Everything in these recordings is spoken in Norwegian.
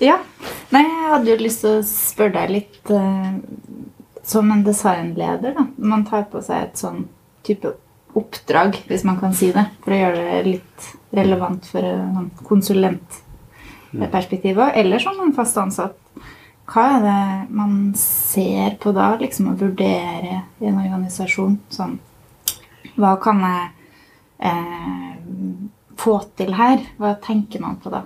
Ja. Nei, jeg hadde jo lyst til å spørre deg litt eh, Som en designleder, da. Man tar på seg et sånn type oppdrag, hvis man kan si det, for å gjøre det litt relevant for sånn konsulentperspektiv òg, eller som en fast ansatt. Hva er det man ser på da, liksom å vurdere i en organisasjon? Sånn Hva kan jeg eh, få til her? Hva tenker man på da?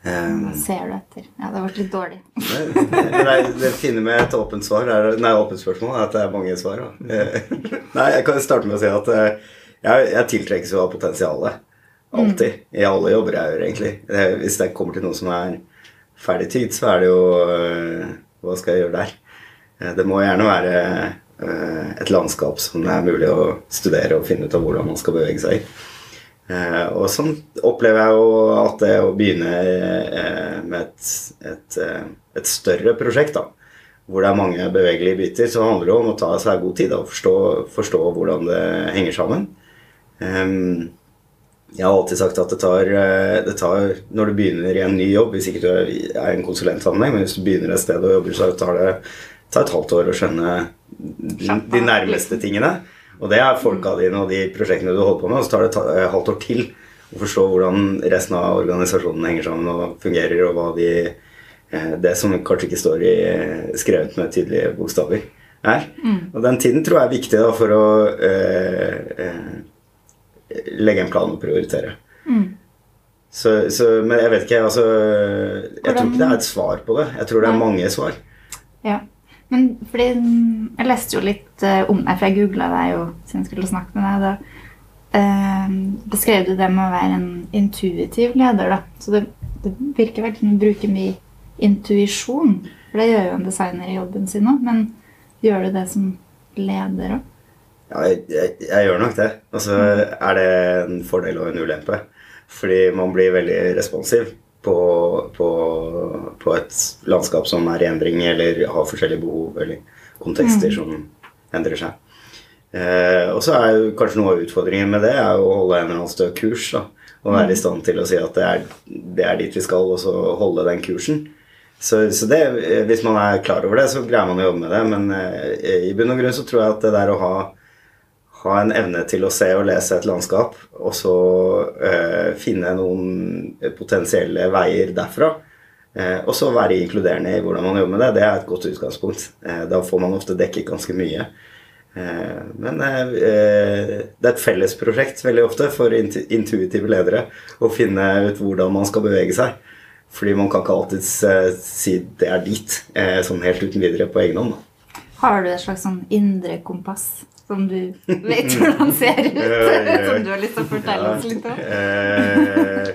Um, ser du etter? Ja, det ble litt dårlig. det, det, det fine med et åpent svar er, nei, åpent spørsmål er at det er mange svar. Nei, Jeg kan starte med å si at eh, jeg, jeg tiltrekkes jo av potensialet. Alltid. I alle jobber jeg gjør, egentlig. Det, hvis det kommer til noe som er ferdig tid, så er det jo øh, Hva skal jeg gjøre der? Eh, Det må gjerne være øh, et landskap som det er mulig å studere og finne ut av hvordan man skal bevege seg i. Eh, og sånn opplever jeg jo at det å begynne eh, med et, et, eh, et større prosjekt, da, hvor det er mange bevegelige biter, så handler det om å ta seg god tid da, og forstå, forstå hvordan det henger sammen. Ehm, jeg har alltid sagt at det tar, det tar Når du begynner i en ny jobb, hvis ikke du er i er en konsulentsammenheng, men hvis du begynner et sted og jobber, så tar det tar et halvt år å skjønne de nærmeste tingene. Og det er folka dine og de prosjektene du holder på med. Og så tar det et eh, halvt år til å forstå hvordan resten av organisasjonen henger sammen og fungerer, og hva de eh, Det som kanskje ikke står i skrevet med tydelige bokstaver, er. Og den tiden tror jeg er viktig da, for å eh, eh, legge en plan og prioritere. Så, så, men jeg vet ikke, altså Jeg tror ikke det er et svar på det. Jeg tror det er mange svar. Ja. Men fordi mm, Jeg leste jo litt eh, om deg, for jeg googla deg jo siden jeg skulle snakke med deg. Da eh, beskrev du det med å være en intuitiv leder. da. Så det, det virker veldig som du bruker mye intuisjon. For det gjør jo en designer i jobben sin òg. Men gjør du det som leder òg? Ja, jeg, jeg, jeg gjør nok det. Og så er det en fordel og en ulempe. Fordi man blir veldig responsiv på, på, på et landskap som er i endring, eller har forskjellige behov eller kontekster som endrer seg. Eh, og så er jo kanskje noe av utfordringen med det er å holde en eller annen stø kurs. da, Og være i stand til å si at det er, det er dit vi skal, og så holde den kursen. Så, så det, eh, hvis man er klar over det, så greier man å jobbe med det. Men eh, i bunn og grunn så tror jeg at det der å ha ha en evne til å se og lese et landskap, og så eh, finne noen potensielle veier derfra. Eh, og så være inkluderende i hvordan man jobber med det. Det er et godt utgangspunkt. Eh, da får man ofte dekket ganske mye. Eh, men eh, det er et fellesprosjekt veldig ofte for intuitive ledere å finne ut hvordan man skal bevege seg. Fordi man kan ikke alltid eh, si det er dit, eh, sånn helt uten videre på egen hånd. da. Har du et slags sånn indre kompass som du vet hvordan ser ut? som du har lyst til å fortelle oss litt om? Eh,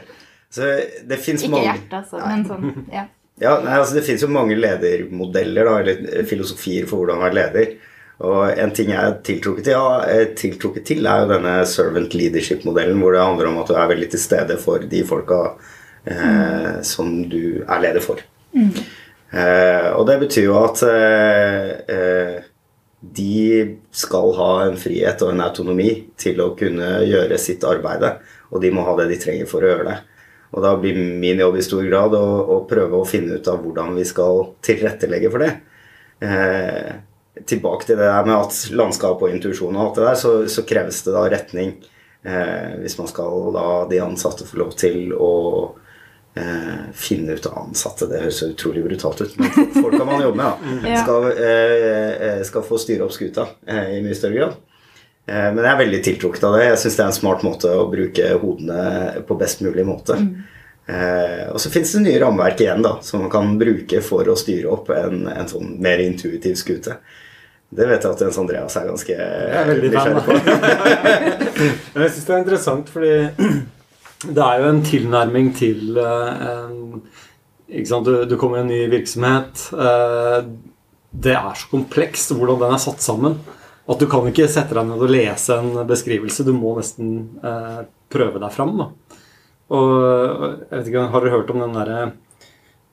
så det fins Ikke mange hjertet, altså, men sånn. Ja. Ja, nei, altså Det fins jo mange ledermodeller, da, eller filosofier for hvordan være leder. Og en ting jeg er tiltrukket til, ja, tiltrukket til, er jo denne servant leadership-modellen, hvor det handler om at du er veldig til stede for de folka eh, som du er leder for. Eh, og det betyr jo at eh, eh, de skal ha en frihet og en autonomi til å kunne gjøre sitt arbeid, og de må ha det de trenger for å gjøre det. Og da blir min jobb i stor grad å, å prøve å finne ut av hvordan vi skal tilrettelegge for det. Eh, tilbake til det der med at landskap og intuisjon og alt det der, så, så kreves det da retning. Eh, hvis man skal la de ansatte få lov til å eh, finne ut av ansatte. Det høres så utrolig brutalt ut, men folk kan man jobbe med, da, skal, eh, eh, skal få styre opp skuta eh, i mye større grad. Eh, Men jeg er veldig tiltrukket av det. Jeg syns det er en smart måte å bruke hodene på best mulig måte. Eh, og så fins det nye rammeverk igjen da, som man kan bruke for å styre opp en, en sånn mer intuitiv skute. Det vet jeg at Jens Andreas er ganske Jeg er veldig fan. nysgjerrig på. Men jeg syns det er interessant, fordi det er jo en tilnærming til eh, en, ikke sant? Du, du kommer i en ny virksomhet. eh, det er så komplekst hvordan den er satt sammen. At du kan ikke sette deg ned og lese en beskrivelse. Du må nesten eh, prøve deg fram. Da. Og jeg vet ikke, Har dere hørt om den derre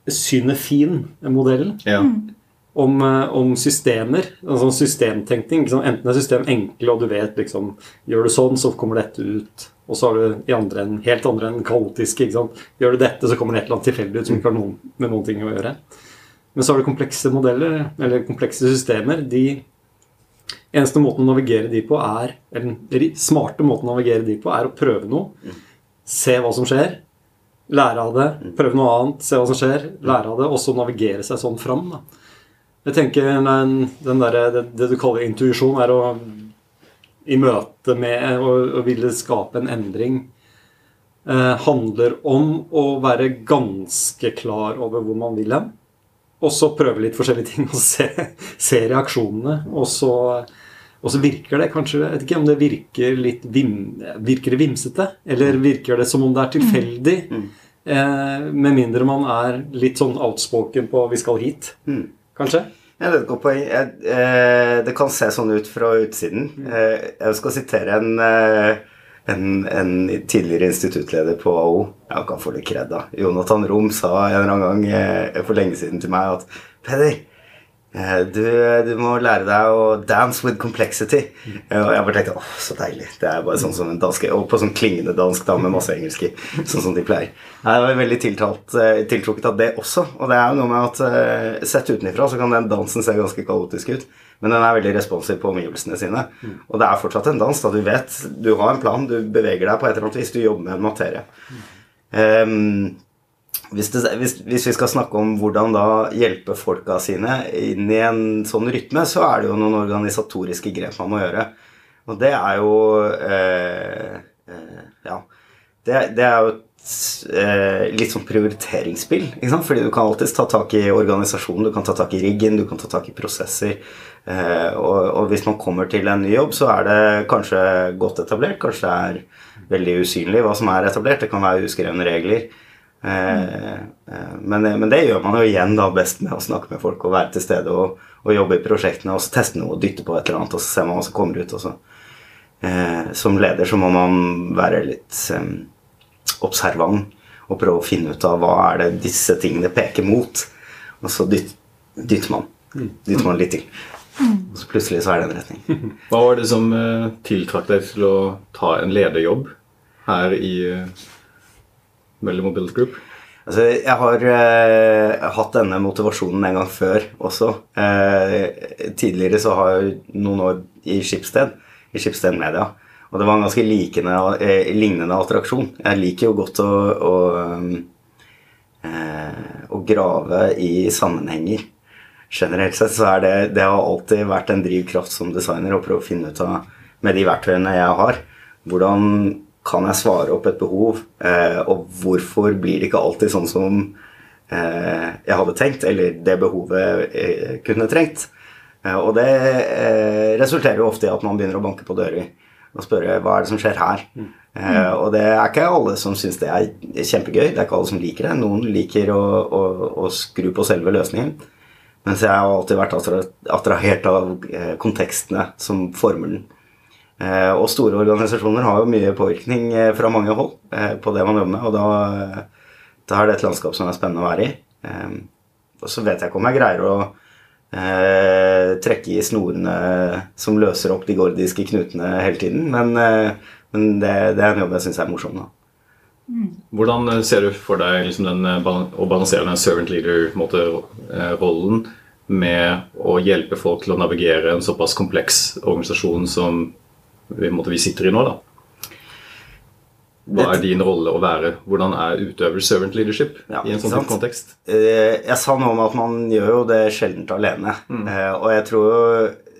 Synefin-modellen? Ja. Om, eh, om systemer. Sånn systemtenkning. Liksom. Enten er system enkle, og du vet liksom Gjør du sånn, så kommer dette ut. Og så har du i andre en, helt andre enn kaotiske. Gjør du dette, så kommer det et eller annet tilfeldig ut som ikke har noen, med noen ting å gjøre. Men så har du komplekse modeller, eller komplekse systemer. De eneste måten å navigere de på er Eller smarte måten å navigere de på, er å prøve noe. Se hva som skjer. Lære av det. Prøve noe annet. Se hva som skjer. Lære av det. Og så navigere seg sånn fram. da. Jeg tenker den, den der, det, det du kaller intuisjon, er å i møte med å, å ville skape en endring eh, handler om å være ganske klar over hvor man vil hen. Og så prøve litt forskjellige ting og se, se reaksjonene. Og så, og så virker det kanskje Jeg vet ikke om det virker litt vim, Virker det vimsete? Eller virker det som om det er tilfeldig? Eh, med mindre man er litt sånn outspoken på 'vi skal hit', Mm. Kanskje? Ja, det er et godt poeng. Eh, det kan se sånn ut fra utsiden. Jeg jeg skal sitere en, eh, en, en tidligere instituttleder på AO. Jeg kan få litt kred, da. Jonathan Rom sa en eller annen gang eh, for lenge siden til meg at Peder, eh, du, du må lære deg å dance with complexity. Eh, Og jeg bare tenkte åh, så deilig. Det er bare sånn som en dansk Og på sånn klingende dansk da med masse engelsk i. Sånn som de pleier. Jeg var veldig tiltalt, eh, tiltrukket av det også. Og det er jo noe med at eh, sett utenfra så kan den dansen se ganske kaotisk ut. Men den er veldig responsiv på omgivelsene sine. Og det er fortsatt en dans. da Du vet, du har en plan, du beveger deg på et eller annet vis, du jobber med en materie. Ehm, hvis, det, hvis, hvis vi skal snakke om hvordan da hjelpe folka sine inn i en sånn rytme, så er det jo noen organisatoriske grep man må gjøre. Og det er jo eh, eh, Ja. Det, det er jo et eh, litt sånn prioriteringsspill. Ikke sant? Fordi du kan alltids ta tak i organisasjonen, du kan ta tak i riggen, du kan ta tak i prosesser. Eh, og, og hvis man kommer til en ny jobb, så er det kanskje godt etablert. Kanskje det er veldig usynlig hva som er etablert. Det kan være uskrevne regler. Eh, eh, men, men det gjør man jo igjen da best med å snakke med folk og være til stede og, og jobbe i prosjektene og så teste noe og dytte på et eller annet, og så ser man hva som kommer ut. Og så. Eh, som leder så må man være litt eh, observant og prøve å finne ut av hva er det disse tingene peker mot. Og så dyt, dytter man. Dytter man litt til. Og så plutselig så er det en retning. Hva var det som eh, tiltrakk deg til å ta en lederjobb her i Mellom Mobility Group? Altså, jeg har eh, hatt denne motivasjonen en gang før også. Eh, tidligere så har jeg noen år i Skipsted, i Skipsted Media. Og det var en ganske likende, eh, lignende attraksjon. Jeg liker jo godt å, å, eh, å grave i sammenhenger. Generelt sett så er det, det har alltid vært en drivkraft som designer å prøve å finne ut av, med de verktøyene jeg har, hvordan kan jeg svare opp et behov, eh, og hvorfor blir det ikke alltid sånn som eh, jeg hadde tenkt, eller det behovet jeg kunne trengt. Eh, og det eh, resulterer jo ofte i at man begynner å banke på dører og spørre hva er det som skjer her. Eh, og det er ikke alle som syns det er kjempegøy, det er ikke alle som liker det. Noen liker å, å, å skru på selve løsningen. Mens jeg har alltid vært attrahert av eh, kontekstene som former den. Eh, og store organisasjoner har jo mye påvirkning eh, fra mange hold eh, på det man jobber med, og da, da er det et landskap som er spennende å være i. Eh, og så vet jeg ikke om jeg greier å eh, trekke i snorene som løser opp de gordiske knutene hele tiden, men, eh, men det, det er en jobb jeg syns er morsom. da. Hvordan ser du for deg liksom den, å balansere den servant leader-rollen med å hjelpe folk til å navigere en såpass kompleks organisasjon som vi, sitter i nå? da? Hva er din rolle å være? Hvordan er utøver servant leadership Ja, i en sånn kontekst? Eh, Jeg sa noe om at man gjør jo det sjeldent alene. Mm. Og jeg tror jo,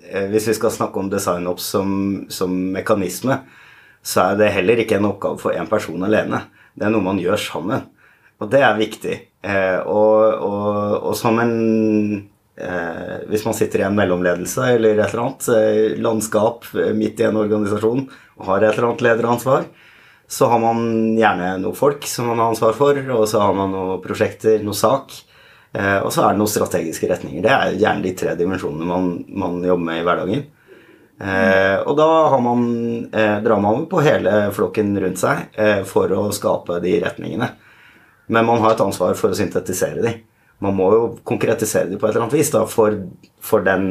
eh, hvis vi skal snakke om designops som, som mekanisme, så er det heller ikke en oppgave for én person alene. Det er noe man gjør sammen. Og det er viktig. Eh, Og, og, og som en eh, Hvis man sitter i en mellomledelse eller et eller annet eh, landskap eh, midt i en organisasjon og har et eller annet lederansvar, så har man gjerne noen folk som man har ansvar for, og så har man noen prosjekter, noe sak. Eh, og så er det noen strategiske retninger. Det er gjerne de tre dimensjonene man, man jobber med i hverdagen. Eh, og da har man, eh, drar man på hele flokken rundt seg for å skape de retningene. Men man har et ansvar for å syntetisere de. Man må jo konkretisere det på et eller annet vis da, for, for den,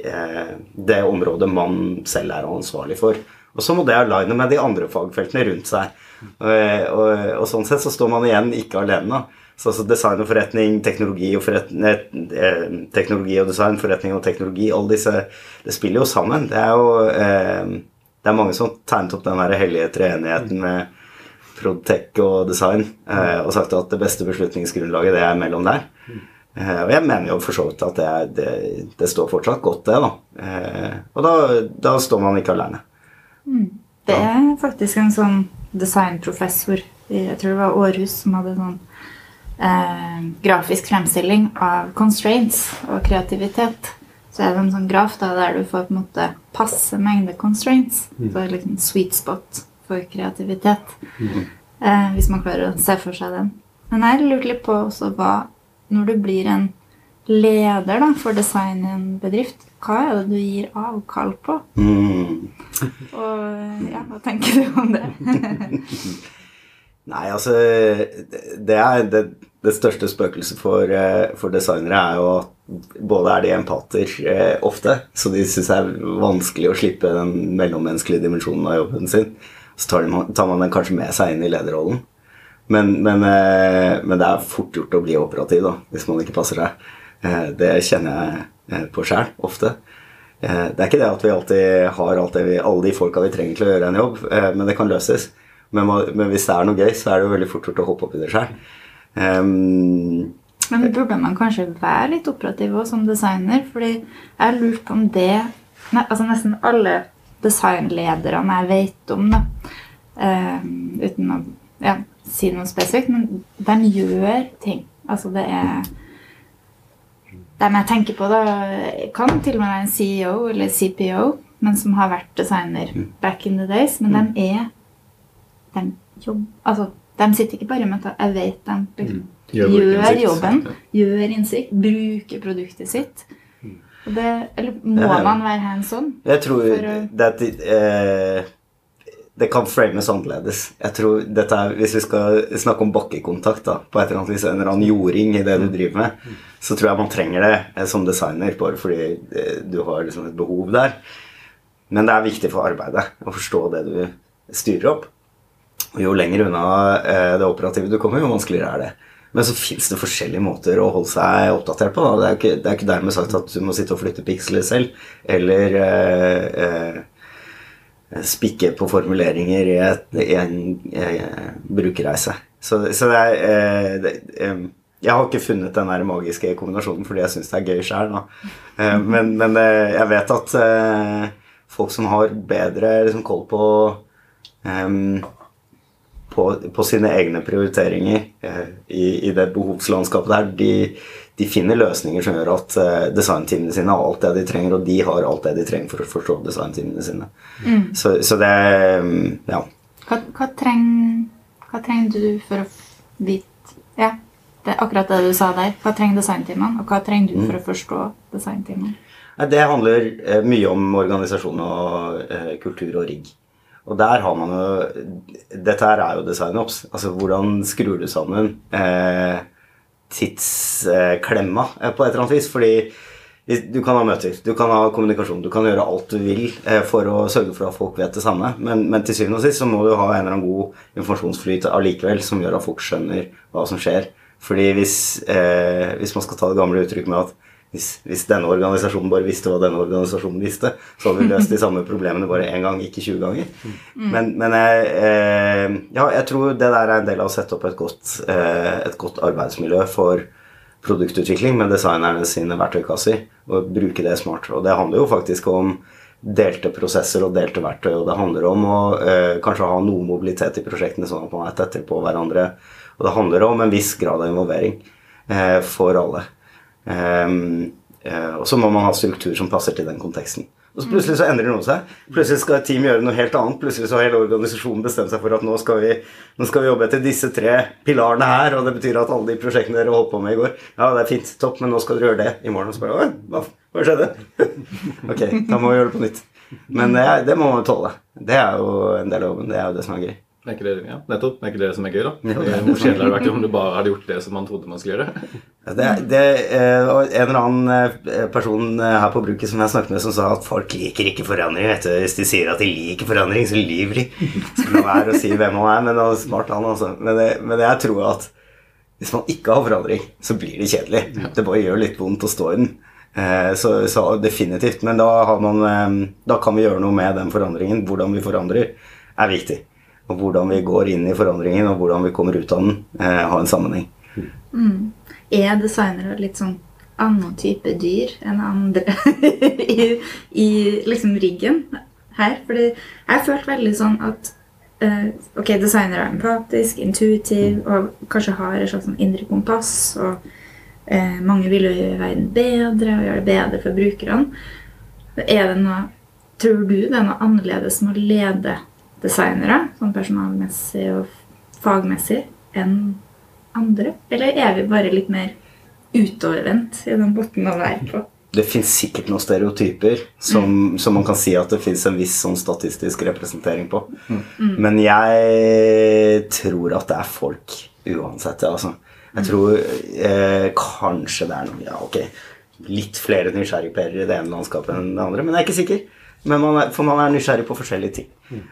eh, det området man selv er ansvarlig for. Og så må det aligne med de andre fagfeltene rundt seg. Og, og, og, sånn sett så står man igjen ikke alene. Så altså design og forretning, teknologi og, forretning, eh, teknologi og design, forretning og teknologi, alle disse Det spiller jo sammen. Det er jo eh, Det er mange som tegnet opp den hellige treenigheten med Prodtech og design eh, og sagt at det beste beslutningsgrunnlaget det er mellom der. Eh, og jeg mener jo for så vidt at det, er, det, det, står fortsatt godt, det. da. Eh, og da, da, står man ikke alene. Mm. Det er faktisk en sånn designprofessor jeg tror det var Aarhus som hadde sånn eh, grafisk fremstilling av constraints og kreativitet. Så er det en sånn graf da, der du får på en måte passe mengde constraints. Mm. Så liksom sweet spot for kreativitet. Mm. Eh, hvis man klarer å se for seg den. Men jeg lurte litt på også hva Når du blir en leder da, for design i en bedrift, hva er det du gir avkall på? Mm. Og ja, hva tenker du om det? Nei, altså Det er det, det største spøkelset for, eh, for, designere er jo at både er de empater eh, ofte, så de syns det er vanskelig å slippe den mellommenneskelige dimensjonen av jobben sin så tar, man, tar man den kanskje med seg inn i lederrollen. Men, men, eh, men, det er fort gjort å bli operativ da, hvis man ikke passer seg. Eh, det kjenner jeg eh, på sjæl ofte. Det er ikke det at vi alltid har vi, alle de folka vi trenger til å gjøre en jobb, men det kan løses. Men, men, hvis det er noe gøy, så er det jo veldig fort gjort å hoppe opp i det sjøl. Um, men burde man kanskje være litt operativ også, som designer? Fordi jeg har lurt på om det altså Nesten alle designlederne jeg vet om, da. Uh, uten å ja, si noe spesifikt. Men de gjør ting. Altså det er Dem jeg tenker på, da, kan til og med være en CEO eller CPO, men som har vært designer mm. back in the days. Men mm. de er de, jobb, altså, de sitter ikke bare med at jeg vet de liksom, mm. gjør, gjør jobben, gjør innsikt, bruker produktet sitt. Det, eller må man være hands on? Jeg tror å... det, eh, det kan frames annerledes. Jeg tror dette er, Hvis vi skal snakke om bakkekontakt da, på et eller annet vis, en eller annen jording i det du driver med, så tror jeg man trenger det eh, som designer, bare fordi eh, du har liksom et behov der. Men det er viktig for arbeidet å forstå det du styrer opp. Og jo lenger unna eh, det operative du kommer, jo vanskeligere er det. Men så fins det forskjellige måter å holde seg oppdatert på. Da. Det er ikke, det er ikke dermed sagt at du må sitte og flytte piksler selv, eller eh, eh, spikke på formuleringer i, et, i en eh, brukerreise. Så, så, det er eh, det, eh, Jeg har ikke funnet den der magiske kombinasjonen fordi jeg syns det er gøy sjøl, eh, men, men jeg vet at folk som har bedre liksom, koll på um, på, på sine egne prioriteringer eh, i, i, det behovslandskapet der, de, de, finner løsninger som gjør at eh, designteamene sine har alt det de trenger, og de har alt det de trenger for å forstå designteamene sine. Mm. Så, så, det mm, Ja. Hva, hva, treng, hva, trenger du for å vite Ja, det er akkurat det du sa der. Hva trenger designteamene, og hva trenger du mm. for å forstå designteamene? Det handler eh, mye om organisasjon og kultur og rigg. Og der har man jo Dette her er jo designops. Altså hvordan skrur du sammen eh, tidsklemma eh, på et eller annet vis. Fordi du kan ha møter, du kan ha kommunikasjon, du kan gjøre alt du vil eh, for å sørge for at folk vet det samme. Men, men til syvende og sist så må du ha en eller annen god informasjonsflyt allikevel som gjør at folk skjønner hva som skjer. Fordi hvis, eh, hvis man skal ta det gamle uttrykket med at hvis, hvis, denne organisasjonen bare visste hva denne organisasjonen visste, så hadde vi løst de samme problemene bare én gang, ikke 20 ganger. Mm. Men, men jeg, eh, ja, jeg tror det der er en del av å sette opp et godt, eh, et godt arbeidsmiljø for produktutvikling med designerne sine verktøykasser, og bruke det smart. Og det handler jo faktisk om delte prosesser og delte verktøy, og det handler om å eh, kanskje ha noe mobilitet i prosjektene, sånn at man er tettere på hverandre. Og det handler om en viss grad av involvering eh, for alle. Um, uh, og så må man ha struktur som passer til den konteksten. Og så Plutselig så endrer noe seg. Plutselig skal et team gjøre noe helt annet. Plutselig så har hele organisasjonen bestemt seg for at nå skal, vi, nå skal vi jobbe etter disse tre pilarene her. Og det betyr at alle de prosjektene dere holdt på med i går Ja, det er fint, topp, men nå skal dere gjøre det i morgen. Og så bare hva, hva skjedde? ok, da må vi gjøre det på nytt. Men det, det må man tåle. Det er jo en del av jobben. Det er jo det som er gøy. Er ikke det, ja, nettopp. Er ikke det som er gøy, da? Det Hvor kjedelig hadde det vært om du bare hadde gjort det som man trodde man skulle gjøre? Det, det var en eller annen eh, person eh, her på bruket som jeg snakket med, som sa at folk liker ikke forandring. vet du. Hvis de sier at de liker forandring, så lyver de. Skal la være å si hvem han er, men han er smart, han altså. Men, det, men jeg tror at hvis man ikke har forandring, så blir det kjedelig. Det bare gjør litt vondt å stå i den. Eh, Så, så definitivt. Men da, har man, da kan vi gjøre noe med den forandringen. Hvordan vi forandrer, er viktig. Og hvordan vi går inn i forandringen, og hvordan vi kommer ut av den, eh, har en sammenheng. Er designere litt sånn annen type dyr enn andre i, i liksom riggen her? Fordi jeg følte veldig sånn at eh, ok, designere er empatisk, intuitiv og kanskje har et slags sånn indre kompass. Og eh, mange vil jo gjøre verden bedre og gjøre det bedre for brukerne. Er det noe, tror du det er noe annerledes med å lede designere, sånn personalmessig og fagmessig, enn andre? Eller er vi bare litt mer utovervendt i den botten å være på? Det fins sikkert noen stereotyper som, som man kan si at det fins en viss sånn statistisk representering på. Men jeg tror at det er folk uansett. Altså. Jeg tror eh, kanskje det er noe Ja, ok. Litt flere nysgjerrigpærer i det ene landskapet enn det andre, men jeg er ikke sikker. Men man er, for man er nysgjerrig på forskjellige ting.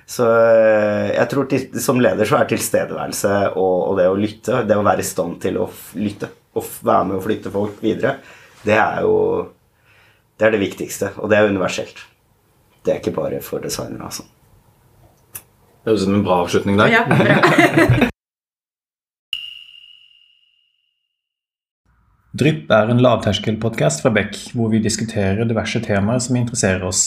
Så eh, jeg tror til, som leder så er tilstedeværelse og, og det å lytte, det å være i stand til å f- lytte og f- være med å flytte folk videre, det er jo det er det viktigste, og det er universelt. Det er ikke bare for designere, altså. Det høres ut som en bra avslutning der. Ja, bra. Drypp er en lavterskelpodkast fra Beck, hvor vi diskuterer diverse temaer som interesserer oss.